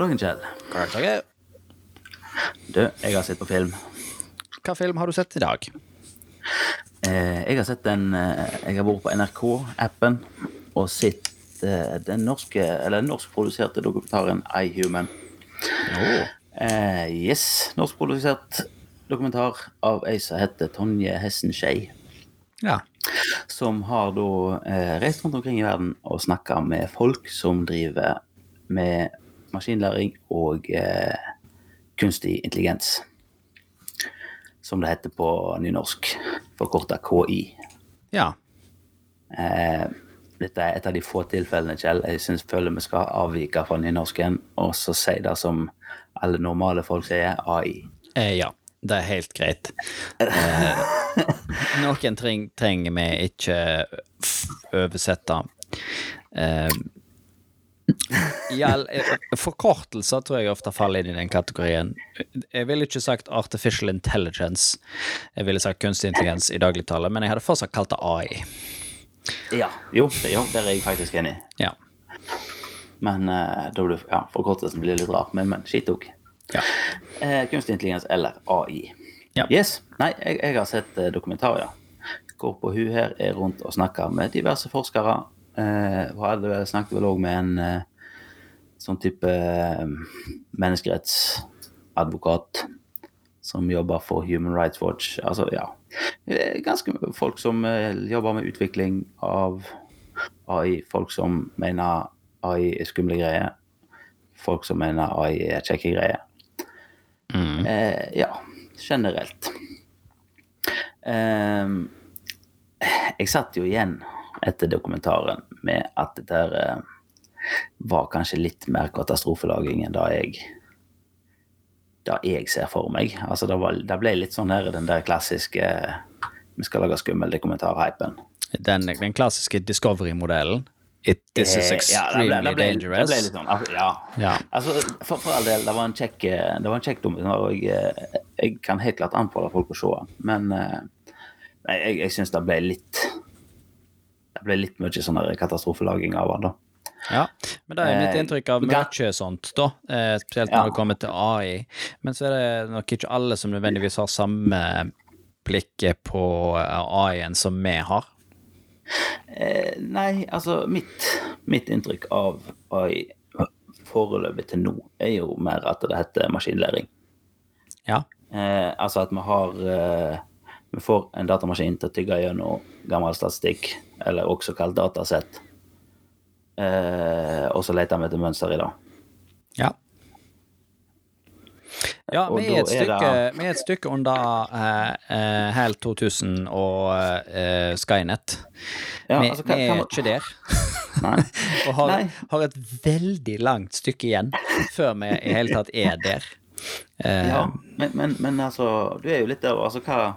God dagen, Kjell. God dag. Du, jeg har sett på film. Hva film har du sett i dag? Eh, jeg har sett den eh, Jeg har vært på NRK-appen og sett eh, den norske, eller norskproduserte dokumentaren I Human. Oh. Eh, yes, norskprodusert dokumentar av ei som heter Tonje Hessen Skei. Ja. Som har da eh, reist rundt omkring i verden og snakka med folk som driver med maskinlæring og eh, kunstig intelligens. Som det heter på nynorsk. Forkorta KI. Ja. Eh, dette er et av de få tilfellene, Kjell. Jeg synes, føler vi skal avvike fra nynorsken og så si det som alle normale folk sier, AI. Eh, ja. Det er helt greit. Eh, noen treng, trenger vi ikke oversette. Eh, forkortelser tror jeg ofte faller inn i den kategorien. Jeg ville ikke sagt artificial intelligence. Jeg ville sagt kunstig intelligens i dagligtale, men jeg hadde fortsatt kalt det AI. Ja, jo, jo, der er jeg faktisk enig. Ja. Men uh, da blir, ja, forkortelsen blir litt rar. Men, men skitt òg. Ja. Uh, kunstig intelligens eller AI. Ja. Yes. Nei, jeg, jeg har sett uh, dokumentarer. Hvor på hun her er rundt og snakker med diverse forskere. Eh, hun hadde snakket vel òg med en eh, sånn type eh, menneskerettsadvokat som jobber for Human Rights Watch. Altså, ja. Ganske folk som eh, jobber med utvikling av AI. Folk som mener AI er skumle greier. Folk som mener AI er kjekke greier. Mm. Eh, ja, generelt. Eh, jeg satt jo igjen etter dokumentaren med at dette her, eh, var kanskje litt mer katastrofelaging enn det jeg det jeg ser for meg. Altså, det, var, det ble litt sånn her den der klassiske eh, vi skal lage skummel dokumentar-hypen. Den, den klassiske Discovery-modellen. It, this is Eh, extremely ja, det ble, det ble, dangerous. Det ble litt sånn, altså, ja. Ja. Altså, for, for all del, det var en kjekk, det var en kjekk dokumentar, og jeg, jeg kan helt klart anbefale folk å se den. Men nei, jeg, jeg syns det ble litt Det ble litt mye sånn katastrofelaging av han da. Ja, men det er mitt Eh, inntrykk av mye sånt, da. Eh, spesielt når Ja. det kommer til AI. Men så er det nok ikke alle som nødvendigvis har samme blikket på eh, AI-en som vi har. Eh, nei, altså mitt, mitt inntrykk av AI foreløpig til nå er jo mer at det heter maskinlæring. Ja. Eh, altså at vi har eh, Vi får en datamaskin til å tygge gjennom gammel statistikk, eller også kalt datasett. Eh, og så leter vi etter mønster i det. Ja. Ja, vi er, et er stykke, det- er et stykke under eh, eh, HAL 2000 og eh, Skynet. Ja, vi altså, kan, vi er må- ikke der. Og har, har et veldig langt stykke igjen før vi i hele tatt er der. Eh, Ja, men, men, men altså, du er jo litt der. Altså, hva,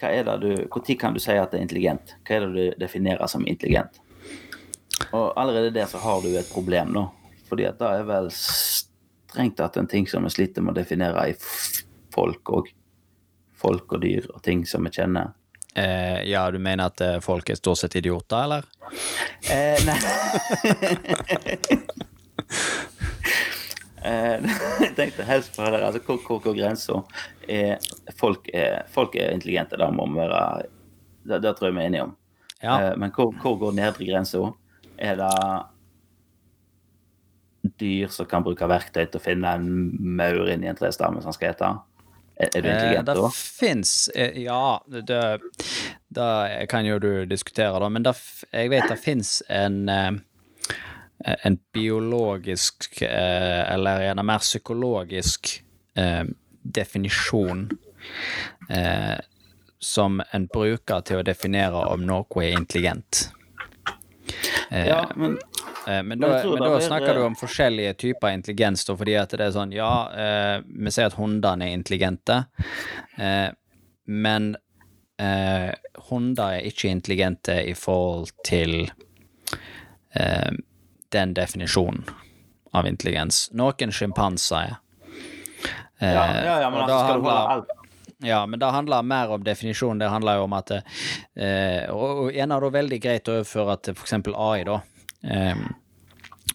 hva er det du Når kan du si at det er intelligent? Hva er det du definerer som intelligent? Og allerede der så har du et problem, nå. Fordi at det er vel strengt tatt en ting som vi sliter med å definere i folk og folk og dyr og ting som vi kjenner. eh, ja, du mener at eh, folk er stort sett idioter, eller? Eh, nei eh, Jeg tenkte helst på det der. Altså, hvor, hvor går grensa? Er, folk, er, folk er intelligente, da må vi være det, det tror jeg vi er enige om. Ja. Eh, men hvor, hvor går nedre grensa? Er det dyr som kan bruke verktøy til å finne en maur inni en trestamme som skal ete? Er, er du Eh, intelligent det da? fins Ja, det, det kan jo du diskutere, da, men det, jeg vet det fins en eh, en biologisk, eh, eller en mer psykologisk eh, definisjon eh, som en bruker til å definere om noe er intelligent. Eh, Ja, men Eh, Men da, men da snakker snakker du om forskjellige typer intelligens, da, fordi at det er sånn Ja, eh, vi sier at hundene er intelligente, eh, men eh, hunder er ikke intelligente i forhold til eh, den definisjonen av intelligens. Noen sjimpanser er. Eh, ja, ja, ja, men altså, du handler- alt ja, men det handler mer om definisjonen. Det handler jo om at eh, Og og en av det veldig greit å overføre til f.eks. AI, da. Eh,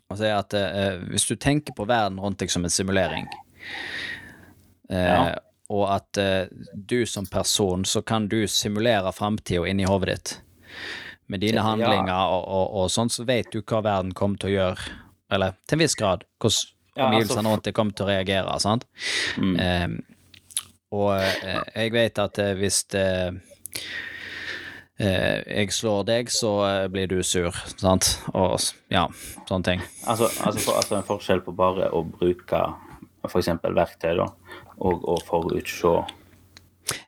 Altså at eh, Hvis du tenker på verden rundt deg som en simulering, eh, Ja. og at eh, du som person, så kan du simulere framtida inni hodet ditt. Med dine Ja. handlinger og, og, og sånn, så vet du hva verden kommer til å gjøre. Eller til en viss grad hvordan Ja, omgivelsene altså- rundt kommer til å reagere. sant? Mm. Eh, og eh, jeg vet at eh, hvis det eh, jeg slår deg, så eh, blir du sur, sant? Og ja, sånne ting. Altså, altså, for, altså en forskjell på bare å bruke f.eks. verktøy, da, og å forutse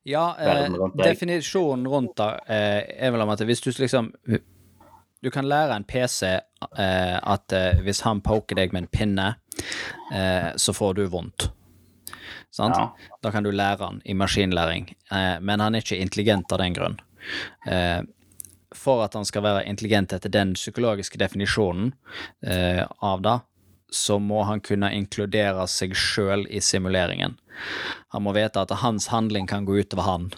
Ja, eh, definisjonen rundt det eh, er vel om at hvis du liksom Du kan lære en PC eh, at eh, hvis han poker deg med en pinne, eh, så får du vondt. Sant? Ja. Da kan du lære han i maskinlæring, eh, men han er ikke intelligent av den grunn. Eh, for at han skal være intelligent etter den psykologiske definisjonen eh, av det, så må han kunne inkludere seg sjøl i simuleringen. Han må vite at hans handling kan gå utover han.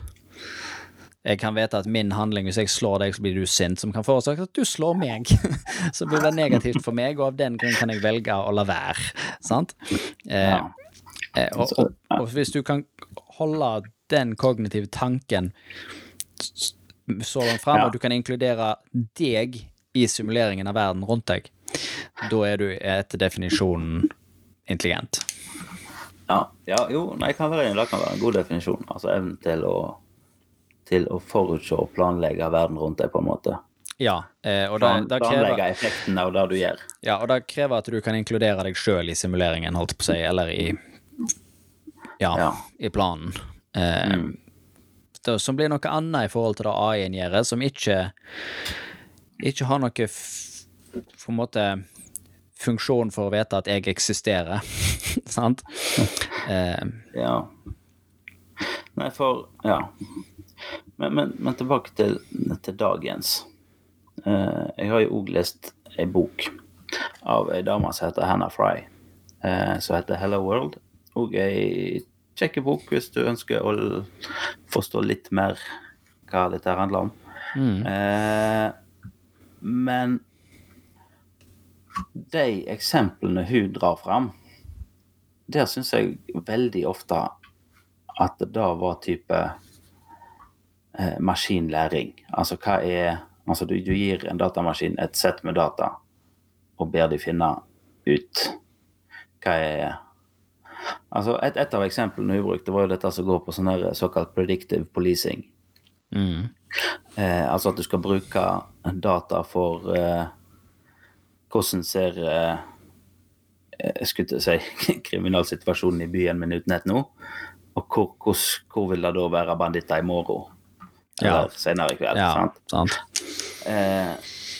Jeg kan vite at min handling, hvis jeg slår deg, så blir du sint, som kan forårsake at du slår meg. så blir det negativt for meg, og av den grunn kan jeg velge å la være. Sant? Eh, eh, og, og, og hvis du kan holde den kognitive tanken så langt fram, og du kan inkludere deg i simuleringen av verden rundt deg, da er du etter definisjonen intelligent. Ja, ja jo, nei, kan være, det kan være en god definisjon. Altså evnen til å, til å forutse og planlegge verden rundt deg, på en måte. Ja, eh, og, da planlegge krever, effekten av det du gjør. ja, og det krever at du kan inkludere deg sjøl i simuleringen, holdt på å si, eller i Ja, Ja. i planen. Eh, det, som blir noe annet i forhold til det AI-en gjør, som ikke ikke har noe på en måte funksjon for å vite at jeg eksisterer. Sant? Uh, Ja. Nei, for Ja. Men, men, men tilbake til, til dagens. Uh, jeg har jo òg lest ei bok av ei dame som heter Hannah Fry, uh, som heter Hello World. Og ei kjekk bok hvis du ønsker å forstå litt mer hva dette handler om. Eh, men de eksemplene hun drar fram, der syns jeg veldig ofte at det da var type eh, maskinlæring. Altså hva er Altså du, du gir en datamaskin et sett med data og ber de finne ut hva er Altså et, et av eksemplene hun brukte, var jo dette som går på sånn såkalt predictive policing. mm, Eh, altså at du skal bruke data for eh, hvordan ser eh, jeg skulle si kriminalsituasjonen i byen min uten nå, og hvor, hvor, hvor vil det da være banditter i morgen? Eller Ja. senere i kveld. ja, sant? sant. Eh,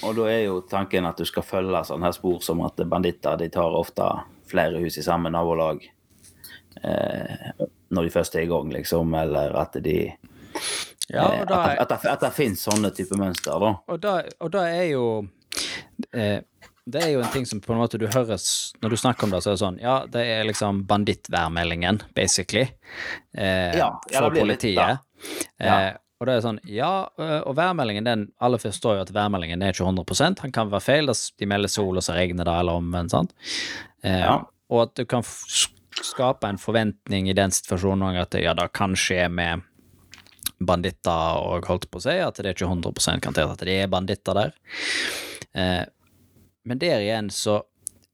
og da er jo tanken at du skal følge sånne her spor som at banditter de tar ofte flere hus i samme nabolag eh, når de først er i gang, liksom, eller at de Ja, eh, da, at, at, at, at det finnes sånne type mønster, da. og da, er jo eh, Det er jo en ting som på en måte du høres Når du snakker om det, så er det sånn Ja, det er liksom bandittværmeldingen, basically, eh, Ja, for det blir litt politiet. Ja. Eh, og det er sånn, ja, og værmeldingen, den Alle forstår jo at værmeldingen er ikke 100% Han kan være feil, de melder sol, og så regner det, eller omvendt, sant? Eh, Ja. Og at du kan skape en forventning i den situasjonen at ja, det kan skje med banditter, og holdt på å si, at det er ikke 100% garantert at det er banditter der. Eh, men der igjen så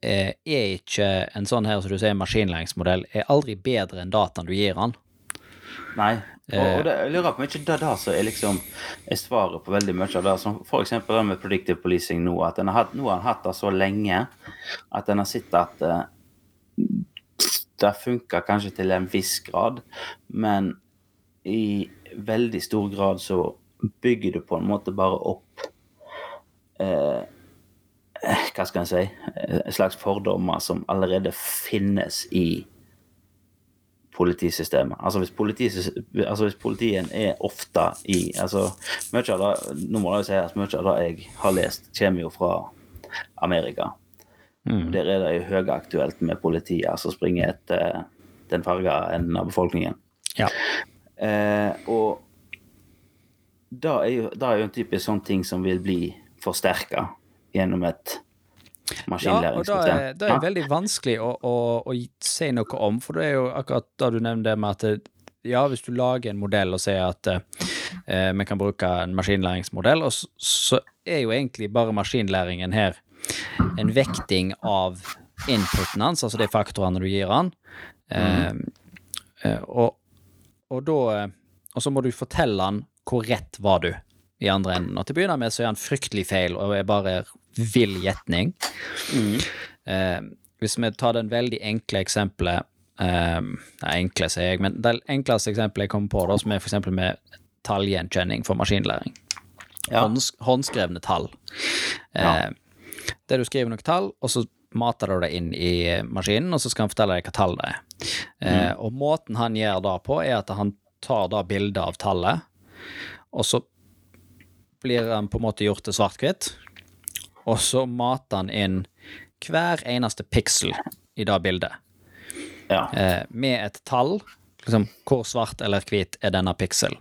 eh, er ikke en sånn her, som du sier, maskinlæringsmodell, er aldri bedre enn dataen du gir han. Nei. Og, Eh. og det, jeg lurer på om ikke det da som er liksom er svaret på veldig mye av det. Som eksempel det med predictive policing nå. At en har hatt, nå har en hatt det så lenge at en har sett at eh, det funker kanskje til en viss grad, men i veldig stor grad så bygger du på en måte bare opp eh, eh, Hva skal en si? eh, En slags fordommer som allerede finnes i politisystemet. Altså hvis, politis, altså hvis politien er ofte i altså Mye av det nå må jeg si at mye av det jeg har lest, kommer jo fra Amerika. Der er det jo høyaktuelt med politiet som springer etter den farga enden av befolkningen. Ja. Eh, og det er, jo, det er jo en typisk sånn ting som vil bli forsterka gjennom et Ja, og da maskinlæringssystem. er det veldig vanskelig å, å, å si noe om, for det er jo akkurat da du nevner det med at det- ja, hvis du lager en modell og sier at eh, vi kan bruke en maskinlæringsmodell, og så, så er jo egentlig bare maskinlæringen her en vekting av inputen hans, altså de faktorene du gir han. Eh, eh, og, og da eh, Og så må du fortelle han hvor rett var du i andre enden. Og til å begynne med så er han fryktelig feil og er bare vill gjetning. Eh, hvis vi tar den veldig enkle eksempelet eh, enkle, sier jeg, men det enkleste eksempelet jeg kommer på, da, som er eksempel med tallgjenkjenning for maskinlæring. Ja. Hånds, håndskrevne tall. Ja. Eh, der du skriver noen tall, og så mater du det inn i maskinen, og så skal han fortelle deg hva tall det er. Eh, og måten han gjør det på, er at han tar da bildet av tallet, og så blir han på en måte gjort til svart-hvitt, og så mater han inn hver eneste piksel i det bildet Ja. eh, med et tall. Liksom, hvor svart eller hvit er denne pikselen?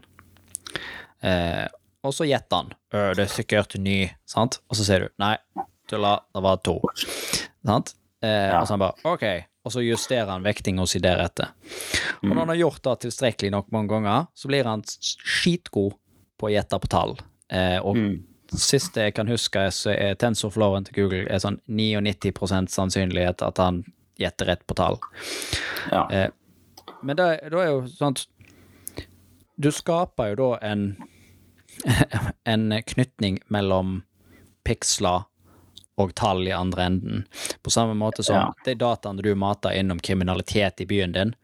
Eh, og så gjetter han. «Øh, det er sikkert ny, sant? Og så sier du nei, tulla, det var to. Sant? Eh, Ja. Og så han bare OK, og så justerer han vektinga si deretter. Og når han har gjort det tilstrekkelig nok mange ganger, så blir han skitgod på å gjette på tall. Eh, og Mm. Siste jeg kan huske, så er tensorflowen til Google er sånn 99% sannsynlighet at han gjetter rett på tall. ja. Eh, men da da er jo sånn Du skaper jo da en en knytning mellom piksler og tall i andre enden. På samme måte som Ja. de dataene du mater innom kriminalitet i byen din,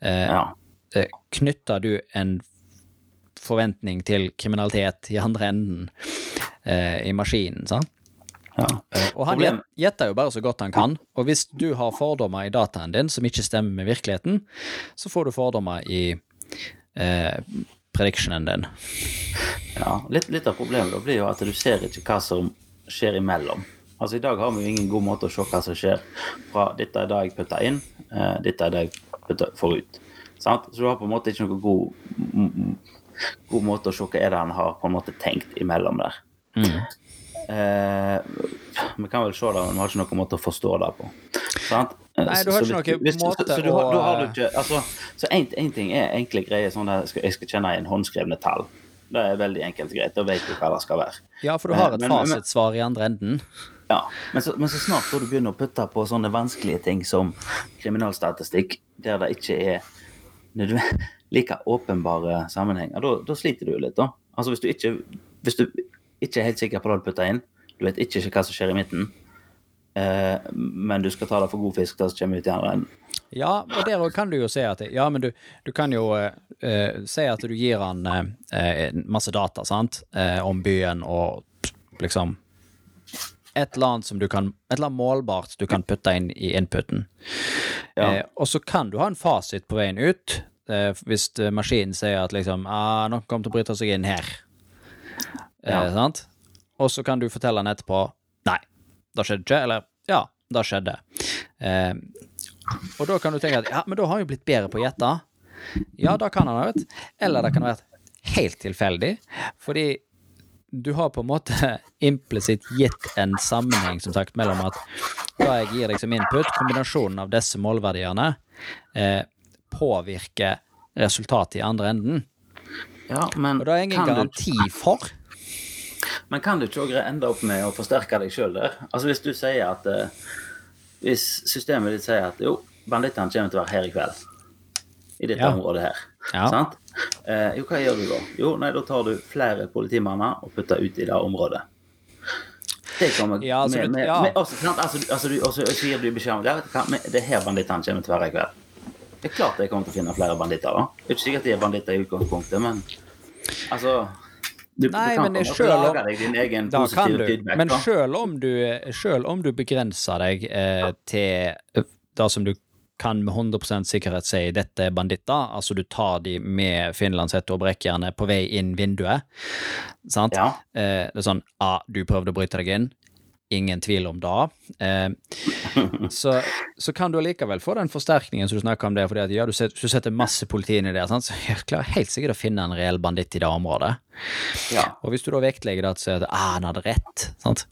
eh, ja. eh, knytter du en forventning til kriminalitet i andre enden eh, i maskinen, sant? ja. Eh, Og han Problem- gjetter jo bare så godt han kan, og hvis du har fordommer i dataen din som ikke stemmer med virkeligheten, så får du fordommer i eh, predictionen din. Ja, litt, litt av problemet da blir jo at du ser ikke hva som skjer imellom. Altså I dag har vi jo ingen god måte å se hva som skjer fra dette er det jeg putter inn, eh, dette er det jeg får ut. Sant? Så du har på en måte ikke noen god, god måte å se hva er det han har på en måte tenkt imellom der. Eh, vi kan vel se det, men vi har ikke noen måte å forstå det på. Sant? Eh, Nei, du har så- ikke noen måte så du har, å- har ikke altså, Så en ting er enkle greier, sånn at jeg skal, jeg skal kjenne igjen håndskrevne tall. Det er veldig enkelt og greit. Da vet du hva det skal være. Ja, for du har et Men- men- fasitsvar i andre enden. Ja, men så, men så snart du begynne å putte på sånne vanskelige ting som kriminalstatistikk, der det ikke er nødvendig, like åpenbare sammenhenger, da, da sliter du jo litt, da. Altså hvis du ikke hvis du ikke er helt sikker på hva du putter inn, du vet ikke hva som skjer i midten, eh, men du skal ta det for god fisk, det som kommer ut i andre enden. Ja, og der òg kan du jo si at Ja, men du, du kan jo eh, eh, si at du gir han eh, masse data, sant, eh, om byen og liksom et eller annet som du kan Et eller annet målbart du kan putte inn i inputen. Ja. Eh, og så kan du ha en fasit på veien ut, eh, hvis eh, maskinen sier at liksom ah, 'Noen kommer til å bryte seg inn her'. Eh, Ja. sant? Og så kan du fortelle han etterpå 'Nei, det skjedde ikke', eller 'Ja, det skjedde'. Eh, og da kan du tenke at ja, men da har jo blitt bedre på å gjette. Ja, da kan han ha vært. Eller det kan ha vært helt tilfeldig, fordi du har på en måte implisitt gitt en sammenheng, som sagt, mellom at da jeg gir deg som input, kombinasjonen av disse målverdiene eh, påvirker resultatet i andre enden. Ja, men Og det er ingen garanti du- for. Men kan du ikke òg ende opp med å forsterke deg sjøl der? Altså Hvis du sier at eh, Hvis systemet ditt sier at jo, bandittene kommer til å være her i kveld, i dette Ja. området her, Ja. sant? Eh, jo, hva gjør du da? Jo, nei, da tar du flere politimanner og putter ut i det området. Det kommer Ja, altså, med, med, ja. med altså, sant? altså, altså, du, også, så gir du beskjed om men det er her bandittene kommer til å være i kveld. Det er klart jeg kommer til å finne flere banditter, da. Det er ikke sikkert de er banditter i utgangspunktet, men altså du, Nei, du kan men sjøl om- Da kan du. feedback. Men selv om du, selv om du begrenser deg eh, til eh, det som du kan med 100% sikkerhet si dette er banditter, altså du tar de med finlandshette og brekkjernet på vei inn vinduet, sant? Ja. Eh, det er sånn ah, du prøvde å bryte deg inn. Ingen tvil om det. Eh, så, så, kan du allikevel få den forsterkningen som du snakker om der, fordi at ja, du setter, du setter masse politi inn i det, sant? så jeg klarer helt sikkert å finne en reell banditt i det området. Ja. Og hvis du da vektlegger det at sier at ah, han hadde rett, sant?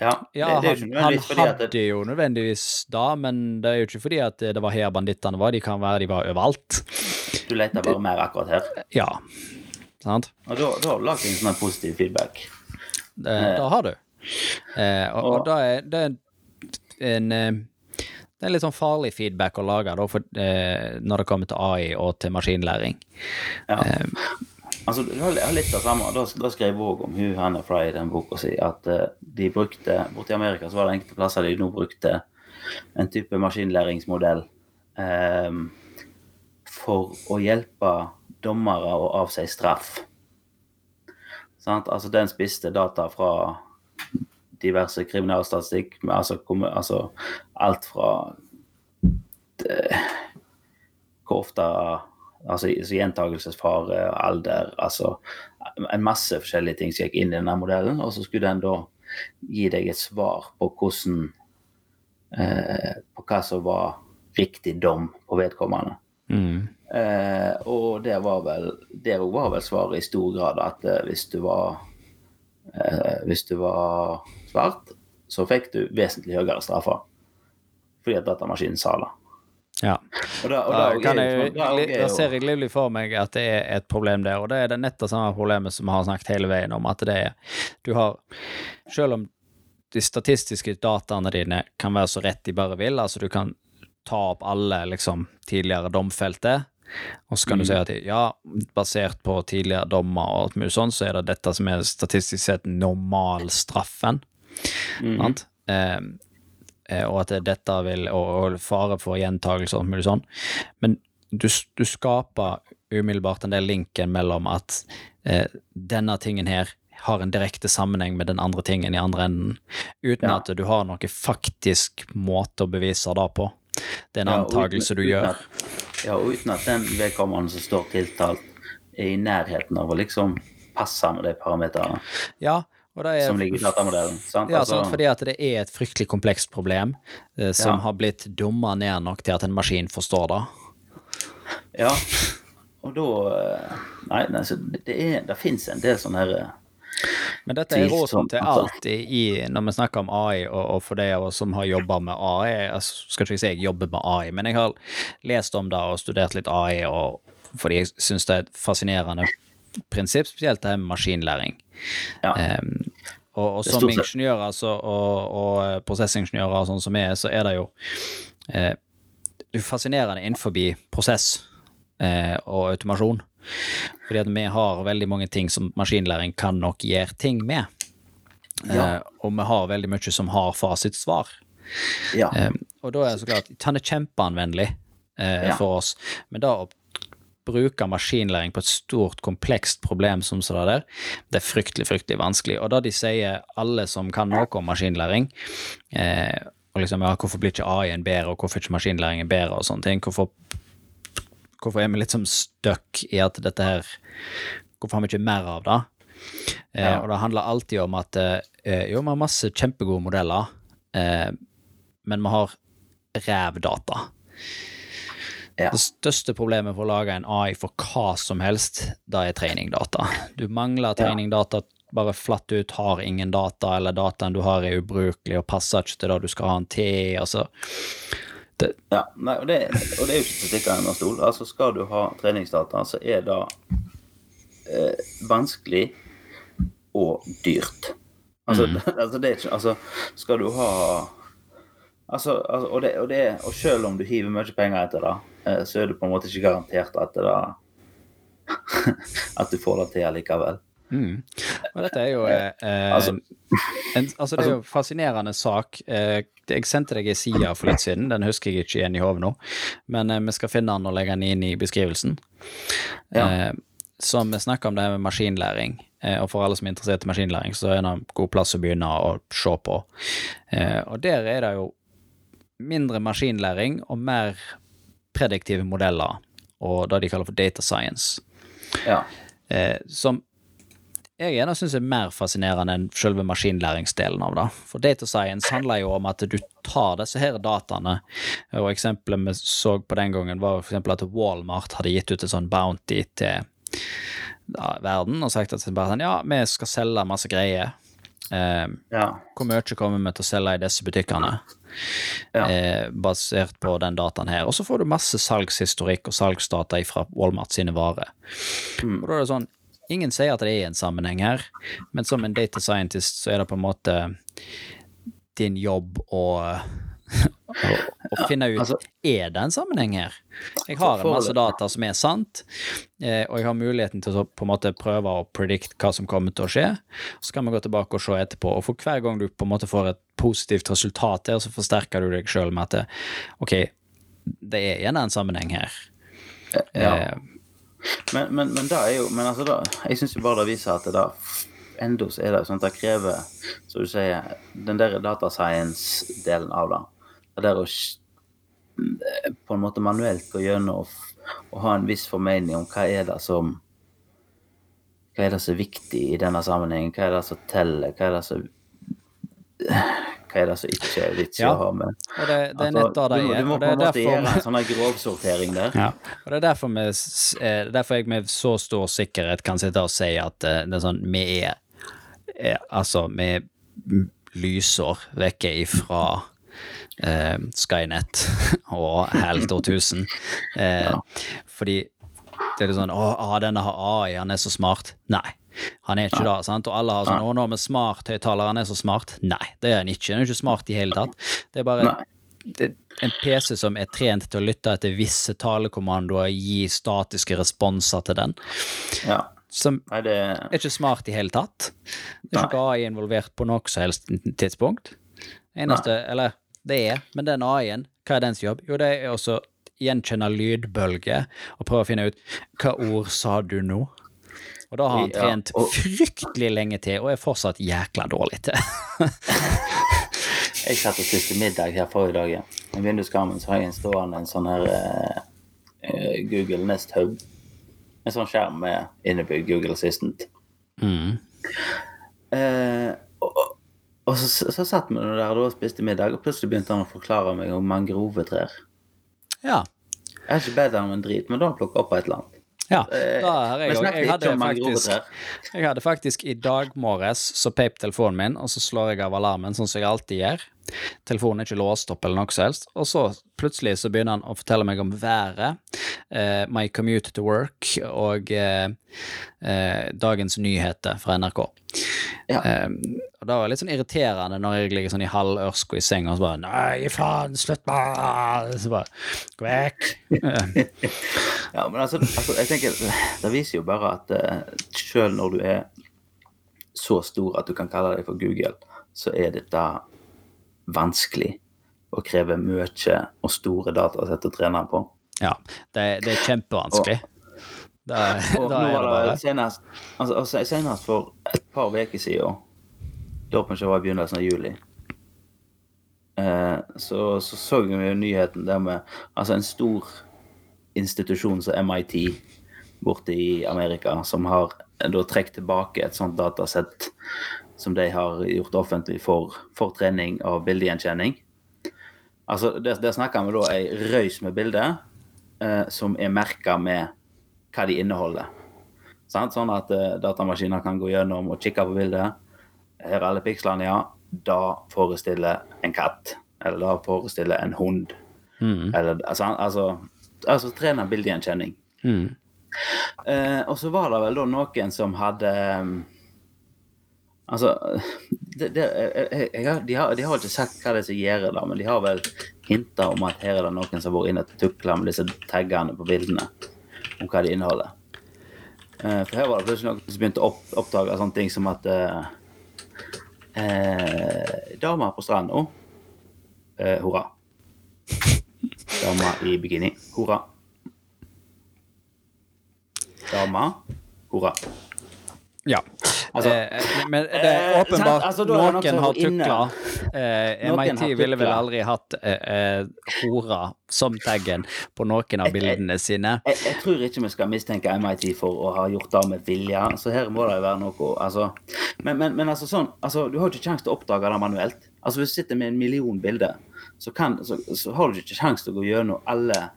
Ja, Ja, det, det er han, han hadde det, jo nødvendigvis da, men det er jo ikke fordi at det var her bandittene var, de kan være de var overalt. du leter bare mer akkurat her. Ja, sant? Og da, da har du lagt inn sånn positiv feedback. Det, da har du. Eh, og, og da er det en eh, det er litt sånn farlig feedback å lage da, for, eh, når det kommer til AI og til maskinlæring. Ja. Altså, du har litt av samme. Da, da skrev jeg òg om hun Hannah Fry i den boka si at eh, de brukte Borti Amerika så var det enkelte plasser de nå brukte en type maskinlæringsmodell eh, for å hjelpe dommere å avsi straff. Sant? Altså, den spiste data fra diverse kriminalstatistikk, Men altså, altså alt fra hvor ofte altså, altså gjentagelsesfare, alder altså En masse forskjellige ting som gikk inn i denne modellen. Og så skulle den da gi deg et svar på hvordan eh, På hva som var riktig dom på vedkommende. Mm. Eh, og det var vel det var vel svaret i stor grad at eh, hvis du var eh, Hvis du var svart, så fikk du vesentlig høyere straffer. Fordi at datamaskinen sa det. Ja. Og da, og Da, da, kan er jeg, da er da ser jeg livlig for meg at det er et problem der, og det er det nett det samme problemet som vi har snakket hele veien om, at det er Du har Selv om de statistiske dataene dine kan være så rett de bare vil, altså du kan ta opp alle liksom tidligere domfelte, og så kan du si at ja, basert på tidligere dommer og alt mulig sånn, så er det dette som er statistisk sett normalstraffen. Sant? Eh, eh, og at dette vil og, og fare for gjentagelse og alt mulig sånn. Men du, du skaper umiddelbart den der linken mellom at eh, denne tingen her har en direkte sammenheng med den andre tingen i andre enden, uten Ja. at du har noen faktisk måte å bevise det på. Det er en Ja, antakelse du gjør. At, ja, og uten at den vedkommende som står tiltalt, er i nærheten av å liksom passe med de parameterne Ja, er som ligger i datamodellen. Sant? Ja, Altså, sant, fordi at det er et fryktelig komplekst problem eh, som Ja. har blitt dumma ned nok til at en maskin forstår det. ja. Og da eh, Nei, nei så det, det, er, det fins en del sånne her eh, Men dette er råd til altså. alt i, i, når vi snakker om AI, og, og for de av oss som har jobba med AI altså, Skal ikke si jeg jobber med AI, men jeg har lest om det og studert litt AI, og, fordi jeg syns det er et fascinerende prinsipp, spesielt det her med maskinlæring. Ja. Um, og, og som ingeniører altså, og, og prosessingeniører og sånn som er, så er det jo eh, Det er fascinerende innenfor prosess eh, og automasjon. Fordi at vi har veldig mange ting som maskinlæring kan nok gjøre ting med. Ja. Eh, og vi har veldig mye som har fasitsvar. ja. Eh, og da er det så klart Han er kjempeanvendelig eh, Ja. for oss, men da å bruke maskinlæring på et stort, komplekst problem som så der, det er fryktelig, fryktelig vanskelig. Og da de sier, alle som kan noe om maskinlæring, eh, og liksom, ja, hvorfor blir ikke AI-en bedre, og hvorfor ikke maskinlæringen bedre, og sånne ting, hvorfor, hvorfor er vi litt sånn stuck i at dette her Hvorfor har vi ikke mer av det? Eh, Ja. Og det handler alltid om at eh, jo, vi har masse kjempegode modeller, eh, men vi har ræv data. Ja. Det største problemet for å lage en AI for hva som helst, det er treningdata. Du mangler treningdata bare flatt ut, har ingen data, eller dataen du har er ubrukelig og passer ikke til det du skal ha den til. Altså, Ja, nei, og, det, og det er jo ikke til å stikke under stol. Altså, skal du ha treningsdata, så er det eh, vanskelig og dyrt. Altså, altså, det er ikke Altså, skal du ha Altså, altså og, det, og, det, og selv om du hiver mye penger etter det, eh, så er du på en måte ikke garantert at det At du får det til allikevel. Mm. Og dette er jo eh, eh, Altså- en, altså Det er jo en fascinerende sak. Eh, jeg sendte deg en side for litt siden, den husker jeg ikke igjen i hodet nå, men eh, vi skal finne den og legge den inn i beskrivelsen. Ja. Eh, som snakker om det her med maskinlæring, eh, og for alle som er interessert i maskinlæring, så er det en god plass å begynne å se på. Eh, og der er det jo mindre maskinlæring og mer prediktive modeller, og det de kaller for data science Ja. eh, som jeg gjerne syns er mer fascinerende enn selve maskinlæringsdelen av det. For data science handler jo om at du tar disse her dataene, og eksempelet vi så på den gangen, var eksempel at Walmart hadde gitt ut en sånn bounty til ja, verden og sagt at bare sånn, ja, vi skal selge masse greier. Eh, Ja. hvor mye kommer vi til å selge i disse butikkene? Ja. Eh, basert på den dataen her. Og så får du masse salgshistorikk og salgsdata fra Walmart sine varer. Mm. Og da er det sånn, ingen sier at det er en sammenheng her, men som en data scientist så er det på en måte din jobb å, å, å finne ut altså- er det en sammenheng her. Jeg har en masse data som er sant, eh, og jeg har muligheten til å på en måte prøve å predict hva som kommer til å skje. Så kan vi gå tilbake og se etterpå, og for hver gang du på en måte får et positivt resultat der, så forsterker du deg sjøl med at ok, det er gjerne en sammenheng her. Ja. Eh, Men, men, men da er jo Men altså, da Jeg syns jo bare det viser at det da Enda så er det sånn at det krever, som du sier, den der data science-delen av det. Det der å på en måte manuelt gå gjennom og ha en viss formening om hva er det som Hva er det som er viktig i denne sammenhengen? Hva er det som teller? Hva er det som hva er det som ikke er vits i Ja. å ha med? og det, det er Altså, nett da det du, må- er. du må på en er måte gjøre en sånn grovsortering der. Ja, og det er derfor, vi, eh, derfor jeg med så stor sikkerhet kan sitte og si at eh, det er sånn, vi er, er Altså, vi lyser vekke ifra eh, Skynet og HAL 2000. Eh, Fordi det er litt sånn Å, ah, denne har AI, han er så smart. Nei. Han er ikke det, sant? Og alle har sånn Å, nå med smarthøyttaler, han er så smart. Nei, det er han ikke. Han er ikke smart i hele tatt. Det er bare det, en PC som er trent til å lytte etter visse talekommandoer, gi statiske responser til den, Ja. som Nei, det er ikke smart i hele tatt. Det er ikke AI involvert på noe som helst tidspunkt. Eneste, eller det er, men den AI-en, hva er dens jobb? Jo, det er også gjenkjenne lydbølger og prøve å finne ut hva ord sa du nå? Og da har han Ja, trent og- fryktelig lenge til, og er fortsatt jækla dårlig til. Jeg satt og spiste middag her forrige dag. ja. I vinduskarmen så har jeg en stående en sånn her eh, Google Nest Hub. En sånn skjerm med innebygd Google Assistant. Mm. Uh, og, og- og så, så satt vi der og spiste middag, og plutselig begynte han å forklare meg om mangrovetrær. Ja. Jeg har ikke bedt ham om en drit, men da har han plukket opp et eller annet. Ja, Eh, da har jeg òg. Jeg hadde faktisk. Jeg hadde faktisk i dag morges så peip telefonen min, og så slår jeg av alarmen, sånn som jeg alltid gjør. Telefonen er ikke låst opp eller noe som helst. Og så plutselig så begynner han å fortelle meg om været, eh, my commute to work og eh, eh, dagens nyheter fra NRK. Ja. Eh, og det var litt sånn irriterende når jeg ligger sånn i halv ørsko i senga og så bare Nei, faen, slutt med Så bare Gå vekk. Eh, Ja, men altså, altså jeg tenker, Det viser jo bare at uh, selv når du er så stor at du kan kalle deg for Google, så er dette vanskelig og krever mye og store datasett å trene på. ja, det, det er kjempevanskelig. Da, Og da er det det bare senest, altså, altså, senest for et par uker siden, da kanskje det var i begynnelsen av juli, eh, så, så så vi jo nyheten der med altså en stor institusjon som MIT borte i Amerika, som har da trukket tilbake et sånt datasett som de har gjort offentlig for, for trening av bildegjenkjenning. Altså, Der, der snakker vi da ei røys med bilder eh, som er merka med hva de inneholder. Sant? Sånn at eh, datamaskiner kan gå gjennom og kikke på bildet. Her er alle pikslene, ja. Da forestiller en katt. Eller da forestiller en hund. Mm. Eller, altså, altså, altså trene bildegjenkjenning. Mm. Eh, og så var det vel da noen som hadde um, Altså det, det, jeg, jeg, de, har, de har ikke sagt hva det er som gjør det, men de har vel hinta om at her er det noen som har vært inne og tukla med disse taggene på bildene. Om hva de inneholder. Eh, for her var det plutselig noen som begynte å opp, oppdage sånne ting som at eh, eh, Dama på stranda. Eh, hurra. Dama i bikini. Hurra. Damer. Hurra. Ja. Altså- eh, men det Eh, er åpenbart eh, Altså, er det noe noen har tukla Eh, MIT ville vel aldri hatt eh, eh, hora som taggen på noen av bildene sine. Jeg, jeg tror ikke vi skal mistenke MIT for å ha gjort det med vilje, så her må det jo være noe altså. men, men, men altså sånn, altså, du har jo ikke sjanse til å oppdage det manuelt. Altså Hvis du sitter med en million bilder, så, kan, så, så har du ikke sjanse til å gå gjennom alle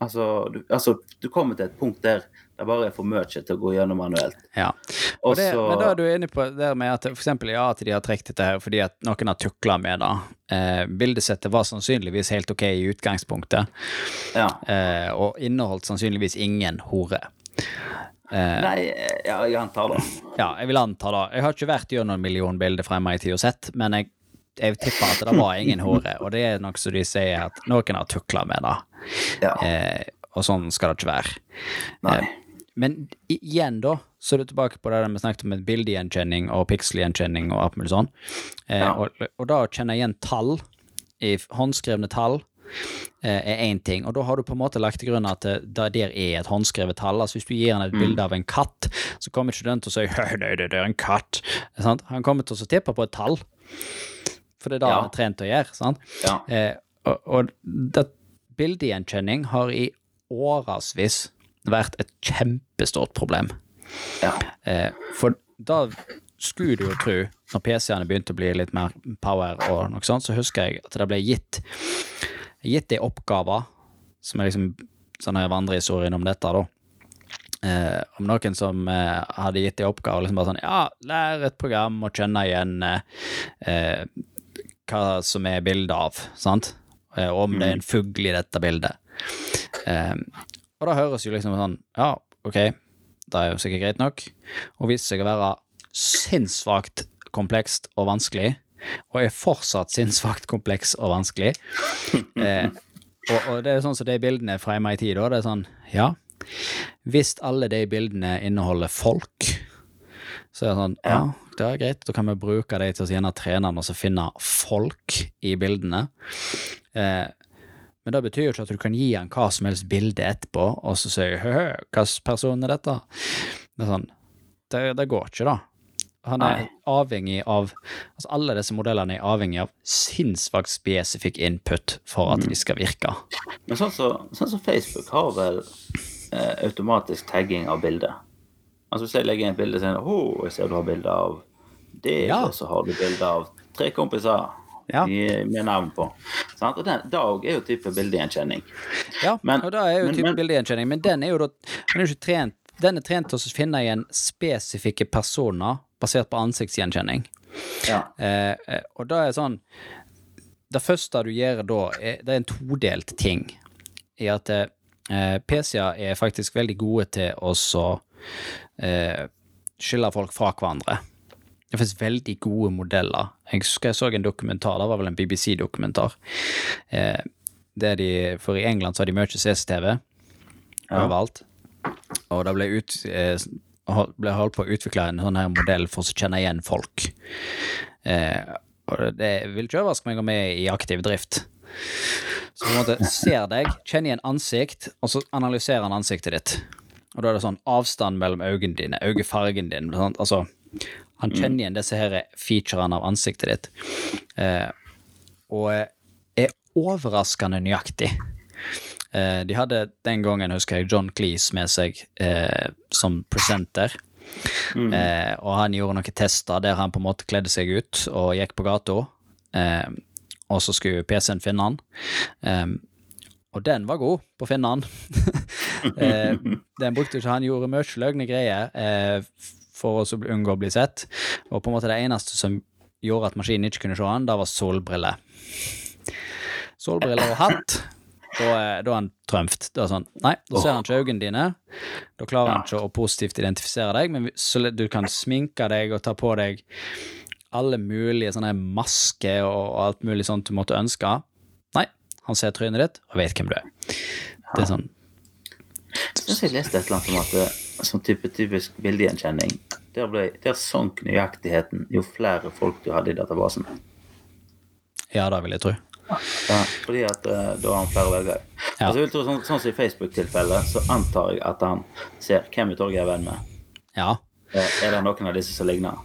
altså du, altså, du kommer til et punkt der det bare er for mye til å gå gjennom manuelt. Ja. Og det, Også, men da er du inne på det med at eksempel ja, at de har trukket dette her fordi at noen har tukla med det. Eh, bildesettet var sannsynligvis helt ok i utgangspunktet, Ja. eh, og inneholdt sannsynligvis ingen hore. Eh, Nei, ja, jeg antar det. ja, jeg vil anta det. Jeg har ikke vært gjennom en million bilder fra MIT og sett, men jeg, jeg tipper at det var ingen hore, og det er nok som de sier at noen har tukla med det. Ja. Eh, og sånn skal det ikke være. Nei. Men igjen, da, så er du tilbake på det vi snakket om med bildegjenkjenning og pixelgjenkjenning og alt mulig sånn. Eh, Ja. og, og da å kjenne igjen tall, i håndskrevne tall, eh, er én ting. Og da har du på en måte lagt til grunn at det, det der er et håndskrevet tall. Altså Hvis du gir han et bilde av en katt, så kommer ikke den til å si «Hø, nei, det er en katt. Sant? Han kommer til å tippe på et tall. For det er det Ja. han er trent til å gjøre. sant? Ja. Eh, og og det, bildegjenkjenning har i årevis vært et kjempestort problem. Ja. Eh, for da skulle du jo tro, når PC-ene begynte å bli litt mer power og noe sånt, så husker jeg at det ble gitt gitt ei oppgave, som er liksom sånn her vandrehistorien om dette, da. Eh, om noen som eh, hadde gitt ei oppgave, liksom bare sånn Ja, lær et program og kjenne igjen eh, eh, hva som er bildet av, sant? Eh, og om det er en fugl i dette bildet. Og da høres jo liksom sånn Ja, ok, det er jo sikkert greit nok. Og viser seg å være sinnssvakt komplekst og vanskelig. Og er fortsatt sinnssvakt kompleks og vanskelig. Eh, og, og det er sånn som de bildene fra MIT, da. Det er sånn, ja Hvis alle de bildene inneholder folk, så er det sånn Ja, det er greit, da kan vi bruke de til å gjerne trene den og så finne folk i bildene. Eh, men det betyr jo ikke at du kan gi han hva som helst bilde etterpå, og så sier hø hvilken person er dette? Det er sånn, det, det går ikke, da. Han er Nei. avhengig av Altså, alle disse modellene er avhengig av sinnssvakt spesifikk input for at de skal virke. Men sånn som sånn så Facebook har vel eh, automatisk tagging av bilder. Altså Hvis jeg legger inn et bilde og sier oh, jeg ser du har bilde av det, Ja. og så har du bilde av tre kompiser Ja. i- med navn på. Sant? Og den, Dag er jo type bildegjenkjenning. Ja, Men- og det er jo men- type men- bildegjenkjenning, men den er jo da den er trent Den er trent til å finne igjen spesifikke personer basert på ansiktsgjenkjenning. Ja. Eh, eh, og da er sånn Det første du gjør da, er, det er en todelt ting. I at eh, PC-er er faktisk veldig gode til å så eh, skille folk fra hverandre. Det finnes veldig gode modeller. Jeg husker jeg så en dokumentar, det var vel en BBC-dokumentar. Eh, de, for i England så har de mye CCTV overalt. Og det ble, ut, eh, ble holdt på å utvikle en sånn her modell for å kjenne igjen folk. Eh, og det- det vil ikke overraske meg om jeg er i aktiv drift. Så på en måte ser deg, kjenner igjen ansikt, og så analyserer han ansiktet ditt. Og da er det sånn avstand mellom øynene dine, øyefargen din. Sant? Altså, han kjenner igjen disse her featurene av ansiktet ditt. Eh, og er overraskende nøyaktig. Eh, de hadde den gangen, husker jeg, John Cleese med seg eh, som presenter. Eh, og han gjorde noen tester der han på en måte kledde seg ut og gikk på gata. Eh, og så skulle PC-en finne han. Eh, og den var god på å finne han. eh, den brukte ikke han, gjorde mye løgne greier eh, for å unngå å bli sett. Og på en måte det eneste som gjorde at maskinen ikke kunne se han, det var solbriller. Solbriller og hatt. Da er, da er han trumft. Da er sånn, nei, da ser han ikke øynene dine. Da klarer han ikke å positivt identifisere deg, men så du kan sminke deg og ta på deg alle mulige sånne masker og alt mulig sånt du måtte ønske. Nei, han ser trynet ditt og vet hvem du er. Det er sånn Jeg synes jeg leste et eller annet om at det, som type typisk bildegjenkjenning der, ble, der sank nøyaktigheten jo flere folk du hadde i databasen. Ja, det vil jeg tro. Ja, fordi at uh, da har han flere velgere. Ja. Altså, jeg vil tro, sånn, sånn som i Facebook-tilfellet, så antar jeg at han ser hvem i jeg er venn med. Ja. Eh, Er det noen av disse som ligner?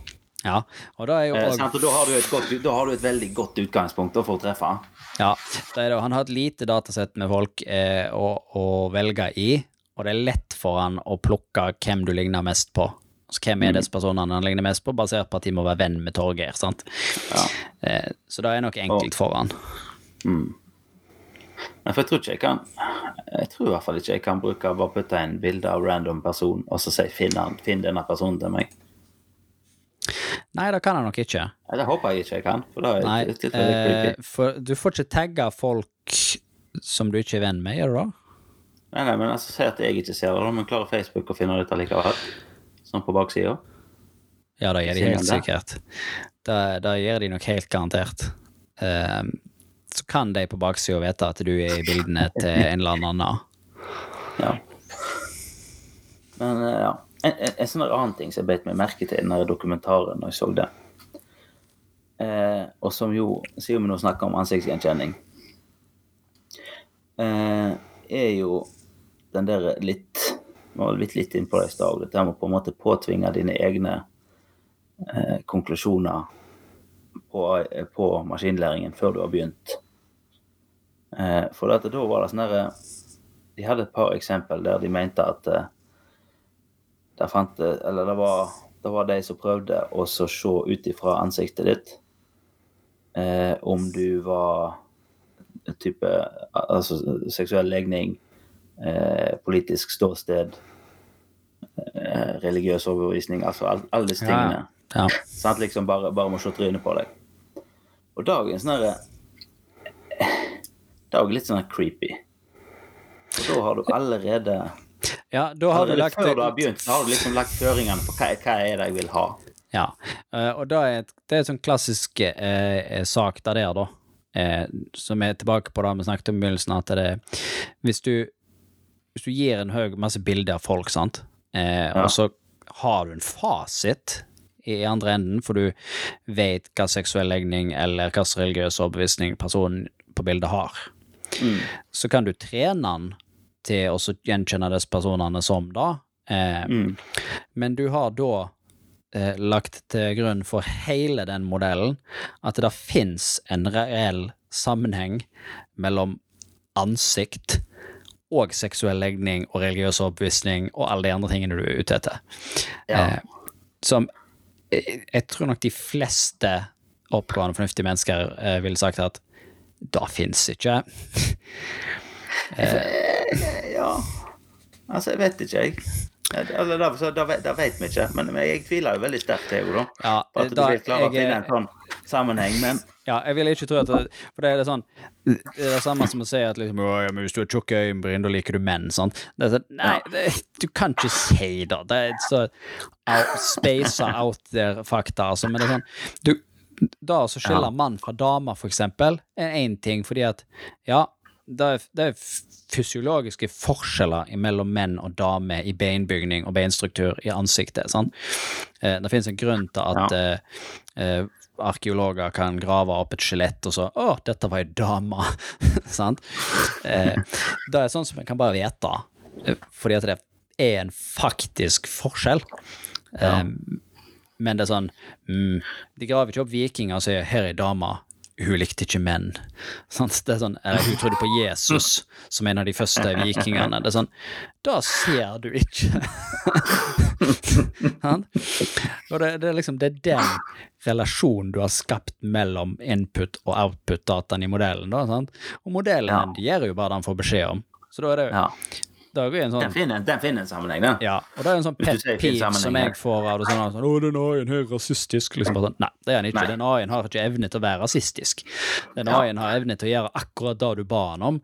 Ja, og da er jo Eh, også? Og da har, godt, da har du et veldig godt utgangspunkt for å treffe. ja, det det, Han har et lite datasett med folk eh, å, å velge i, og det er lett for han å plukke hvem du ligner mest på. Så hvem er disse personene han ligner mest på, basert på at de må være venn med Torgeir. sant? Ja. Eh, så det er nok enkelt for han. Men for jeg tror ikke jeg kan Jeg tror i hvert fall ikke jeg kan bruke bare putte inn bilde av random person og så si finn, han, finn denne personen til meg. Nei, det kan han nok ikke. Nei, Det håper jeg ikke jeg kan. For da er Nei, litt, litt litt, eh, for du får ikke tagge folk som du ikke er venn med, gjør du det? Nei, nei, men altså, Si at jeg ikke ser det, men klarer Facebook å finne dette likevel? Sånn på baksida? Ja, det gjør de helt sikkert. Det, det gjør de nok helt garantert. Um, så kan de på baksida vite at du er i bildene til en eller annen. Ja. Men eh, ja. En, en, en sånn annen ting som jeg beit meg merke til i den dokumentaren når jeg så det, eh, og som jo, siden vi nå snakker om ansiktsgjenkjenning, eh, er jo den der litt var litt, litt inn på det i stad, dette med å på en måte påtvinge dine egne eh, konklusjoner på, på maskinlæringen før du har begynt. Eh, for dette, da var det sånn derre De hadde et par eksempel der de mente at eh, der fant det, eller det var, det var de som prøvde å se ut ifra ansiktet ditt eh, om du var type altså seksuell legning, eh, politisk ståsted, eh, religiøs overbevisning, altså all, alle disse Ja, tingene. Sånn at Liksom bare, bare må se trynet på deg. Og dagens er sånn herre Det er òg litt sånn creepy. Og da har du allerede ja, da har du lagt før du har begynt, har du liksom lagt føringene på hva, hva er det jeg vil ha. Ja, eh, og da er et, det er en sånn klassisk eh, sak der der, da, eh, som er tilbake på det vi snakket om i begynnelsen, at det hvis du, hvis du gir en høy masse bilder av folk, sant, eh, og så har du en fasit i andre enden, for du vet hva seksuell legning eller hva religiøs overbevisning personen på bildet har, så kan du trene den til å gjenkjenne disse personene som da, eh, men du har da eh, lagt til grunn for hele den modellen at det fins en reell sammenheng mellom ansikt og seksuell legning og religiøs overbevisning og alle de andre tingene du er ute etter. Ja. Eh, som jeg, jeg tror nok de fleste oppegående, fornuftige mennesker eh, ville sagt at det fins ikke. Ja Altså, jeg vet ikke, jeg. Eller da, så, da, vet- da vet vi ikke, men, jeg tviler jo veldig sterkt, Theo, da. Ja, På at du vil klare å finne en sånn sammenheng, men Ja, jeg vil ikke tro at det, For det er det sånn Det er det samme som å si at liksom, ja, men hvis du har tjukke øyenbryn, da liker du menn. Sant? Det er sånn, nei, det, du kan ikke si det. Det er så out, space out there-fakta, altså. Men det er sånn du, Da å skille mann fra dame, for eksempel, er én ting, fordi at Ja, det er, det er fysiologiske forskjeller mellom menn og damer i beinbygning og beinstruktur i ansiktet. Sant? Eh, det finnes en grunn til at ja. eh, arkeologer kan grave opp et skjelett og så Å, dette var ei dame! Sant? Eh, det er sånn som en kan bare vite, eh, fordi at det er en faktisk forskjell. Eh, men det er sånn mm, De graver ikke opp vikinger og sier 'her er ei dame'. Hun likte ikke menn. Sant? Det er sånn, eller hun trodde på Jesus som en av de første vikingene. Det er sånn Da ser du ikke! Og det, det er liksom det er den relasjonen du har skapt mellom input og output-dataen i modellen. da, sant? Og modellen Ja. den gir jo bare det han får beskjed om. Så da er det, ja. er det en Den sånn finner, den finner en sammenheng, den. ja, og det er en sånn pet peeve som jeg får av det sånn, sånn 'Å, den AI-en er rasistisk'. Liksom sånn, Nei, det er han ikke. Nei. Den AI-en har ikke evne til å være rasistisk. Den Ja. AI-en har evne til å gjøre akkurat det du ba han om,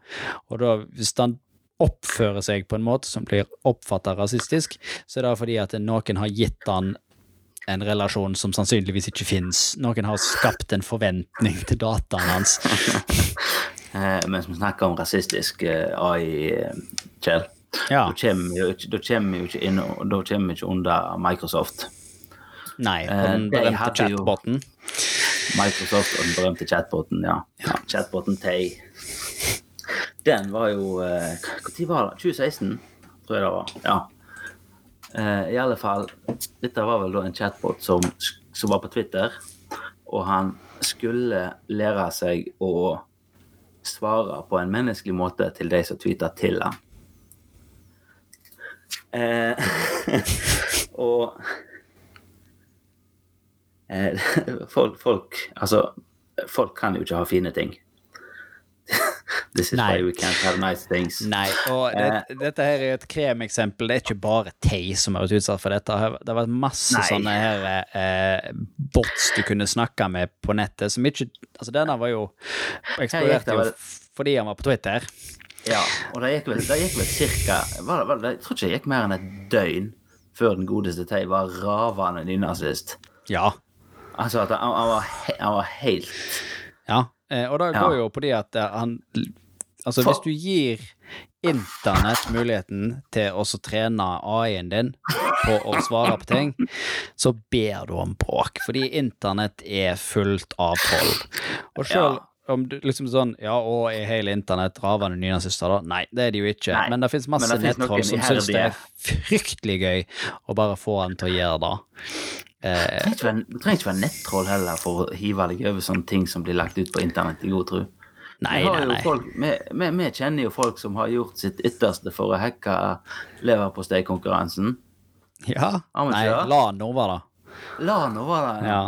og da, hvis den oppfører seg på en måte som blir oppfatta rasistisk, så er det fordi at noen har gitt han en relasjon som sannsynligvis ikke fins. Noen har skapt en forventning til dataen hans. Eh, mens vi snakker om rasistisk eh, AI, eh, Kjell, Ja. da kommer vi jo ikke, inn Da kommer vi ikke under Microsoft. Nei, på Eh, den de berømte hadde chatboten. Microsoft og den berømte chatboten, ja. Chatboten Tay. Den var jo eh, Når var det? 2016, tror jeg det var. Ja. Eh, I alle fall, dette var vel da en chatbot som som var på Twitter, og han skulle lære seg å svare på en menneskelig måte til de som tweeter til han. Eh, og eh, folk, folk Altså, folk kan jo ikke ha fine ting. This is Nei. why we can't have nice things. Nei, og det, dette her er et kremeksempel. Det er ikke bare Tay som har vært utsatt for dette. Det har vært masse Nei. sånne her eh, bots du kunne snakke med på nettet, som ikke Altså, denne var jo eksplodert eksploderte jo fordi han var på Twitter. Ja, og det gikk vel, det gikk vel cirka var, det- var, det- Jeg tror ikke det gikk mer enn et døgn før den godeste Tay var ravende nynazist. Ja. Altså at han, han, var, han var helt Ja, eh, og det går jo på det at eh, han Altså, hvis du gir internett muligheten til å trene AI-en din på å svare på ting, så ber du om bråk, fordi internett er fullt av troll. Og selv Ja. om du liksom sånn Ja, og er hele internett ravende nynazister, da? Nei, det er de jo ikke. Nei, Men det fins masse det nettroll som syns det er fryktelig gøy å bare få han til å gjøre det. Eh, være- trenger ikke være nettroll heller for å hive deg over sånne ting som blir lagt ut på internett i god tro. Nei, Vi nei. Folk, vi, vi, vi kjenner jo folk som har gjort sitt ytterste for å hacke leverposteikonkurransen. Ja. Ja, Nei, la nå være, da. La nå være det. Ja.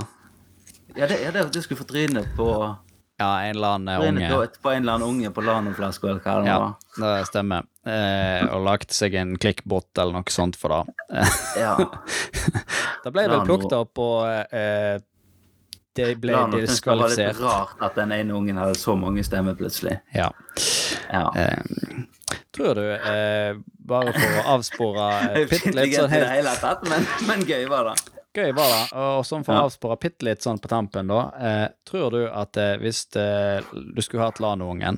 Ja, det, ja, det du skulle få trynet på, ja, en eller annen unge. på, på en eller annen unge på Lano-flaska, eller hva det Ja, var. det stemmer. Eh, og lagt seg en klikkbot eller noe sånt for det. Ja. da ble vel plukket opp, og eh, det ble Lano diskvalifisert. det var litt rart at den ene ungen hadde så mange stemmer plutselig. Ja. Ja. Eh, tror du, eh, bare for å avspore Det eh, bitte litt sånn helt hele tatt, men, men gøy var det. Gøy var det. Og sånn for å Ja. avspore bitte litt sånn på tampen, da. Eh, tror du at eh, hvis eh, du skulle hatt Lano-ungen,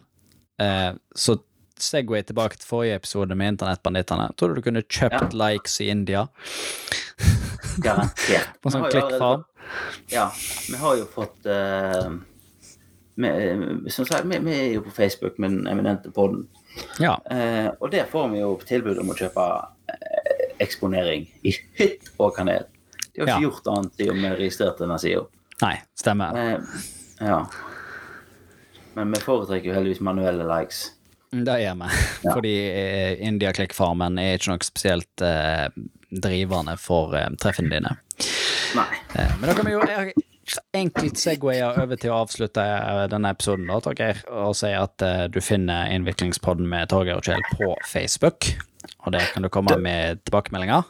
eh, så Segway tilbake til forrige episode med internettbandittene. Tror du du kunne kjøpt likes i India? Garantert. På sånn klikkfarm? Ja, vi har jo fått uh, vi, Som sagt, vi, vi er jo på Facebook med den eminente podden. Ja. Uh, og der får vi jo tilbud om å kjøpe eh, eksponering i hytt og kanel. De har ikke Ja. gjort annet siden vi registrerte denne sida. Nei, stemmer. Uh, ja. Men vi foretrekker jo heldigvis manuelle likes. Det gjør vi. Ja. Fordi India Click Farmen er ikke noe spesielt eh, drivende for eh, treffene dine. Nei. Eh, men da kan vi jo eh, enkelt segwaye over til å avslutte eh, denne episoden, da, Torgeir, og si at eh, du finner Innviklingspodden med Torgeir og Kjell på Facebook. Og der kan du komme med tilbakemeldinger.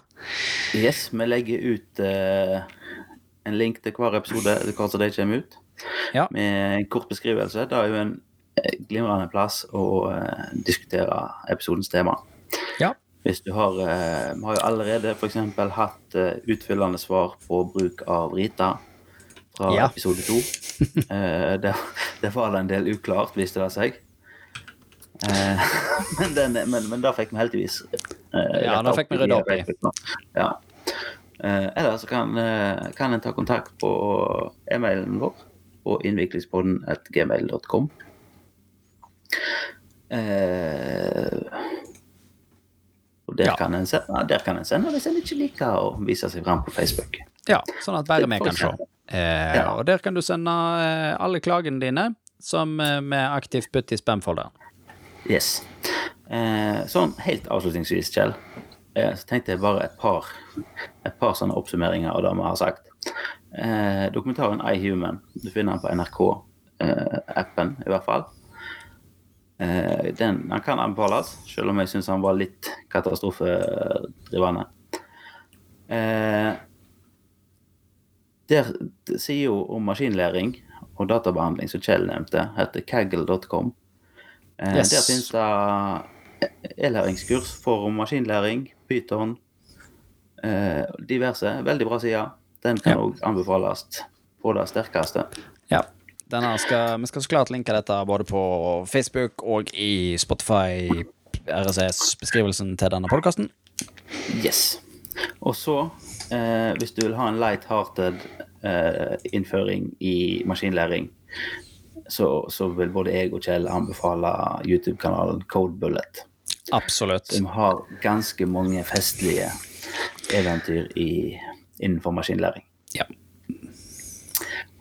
Yes, vi legger ut eh, en link til hver episode som de kommer ut. Ja. Med en kort beskrivelse. Det er jo en glimrende plass å eh, diskutere episodens tema. Ja. Hvis du har eh, Vi har jo allerede f.eks. hatt eh, utfyllende svar på bruk av Rita fra Ja. episode to. Eh, det var det en del uklart, viste det seg. Eh, men, den, men, men da fikk vi heldigvis eh, Ja, da fikk vi rydda opp i. Ja. Eh, eller så kan, kan en ta kontakt på e-mailen vår på innviklingspodden at gmail.com. Eh, og der, Ja. kan en sende, der kan en sende hvis en ikke liker å vise seg fram på Facebook. Ja, sånn at bare vi kan se. Eh, Ja. Og der kan du sende eh, alle klagene dine, som eh, vi aktivt putter i spamfolderen. Yes. Eh, sånn helt avslutningsvis, Kjell, eh, så tenkte jeg bare et par, et par sånne oppsummeringer av det vi har sagt. Eh, dokumentaren I Human, du finner den på NRK-appen i hvert fall. Eh, den, den kan anbefales, selv om jeg syns han var litt katastrofedrivende. Uh, der sier jo om maskinlæring og databehandling, som Kjell nevnte, heter kaggle.com. Uh, Yes. Der finnes det e-læringskurs for maskinlæring, Python, eh, diverse. Veldig bra sider. Den kan Ja. anbefales på det sterkeste. Skal, vi skal så klart linke dette både på Facebook og i Spotify, RSS-beskrivelsen til denne podkasten. Yes. Og så, eh, hvis du vil ha en light-hearted eh, innføring i maskinlæring, så, så vil både jeg og Kjell anbefale YouTube-kanalen Code Bullet. Absolutt. Som har ganske mange festlige eventyr i, innenfor maskinlæring. Ja.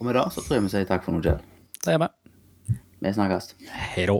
Og med det så tror jeg vi sier takk for nå, Kjell. Det er vi. Vi snakkes. Hei da.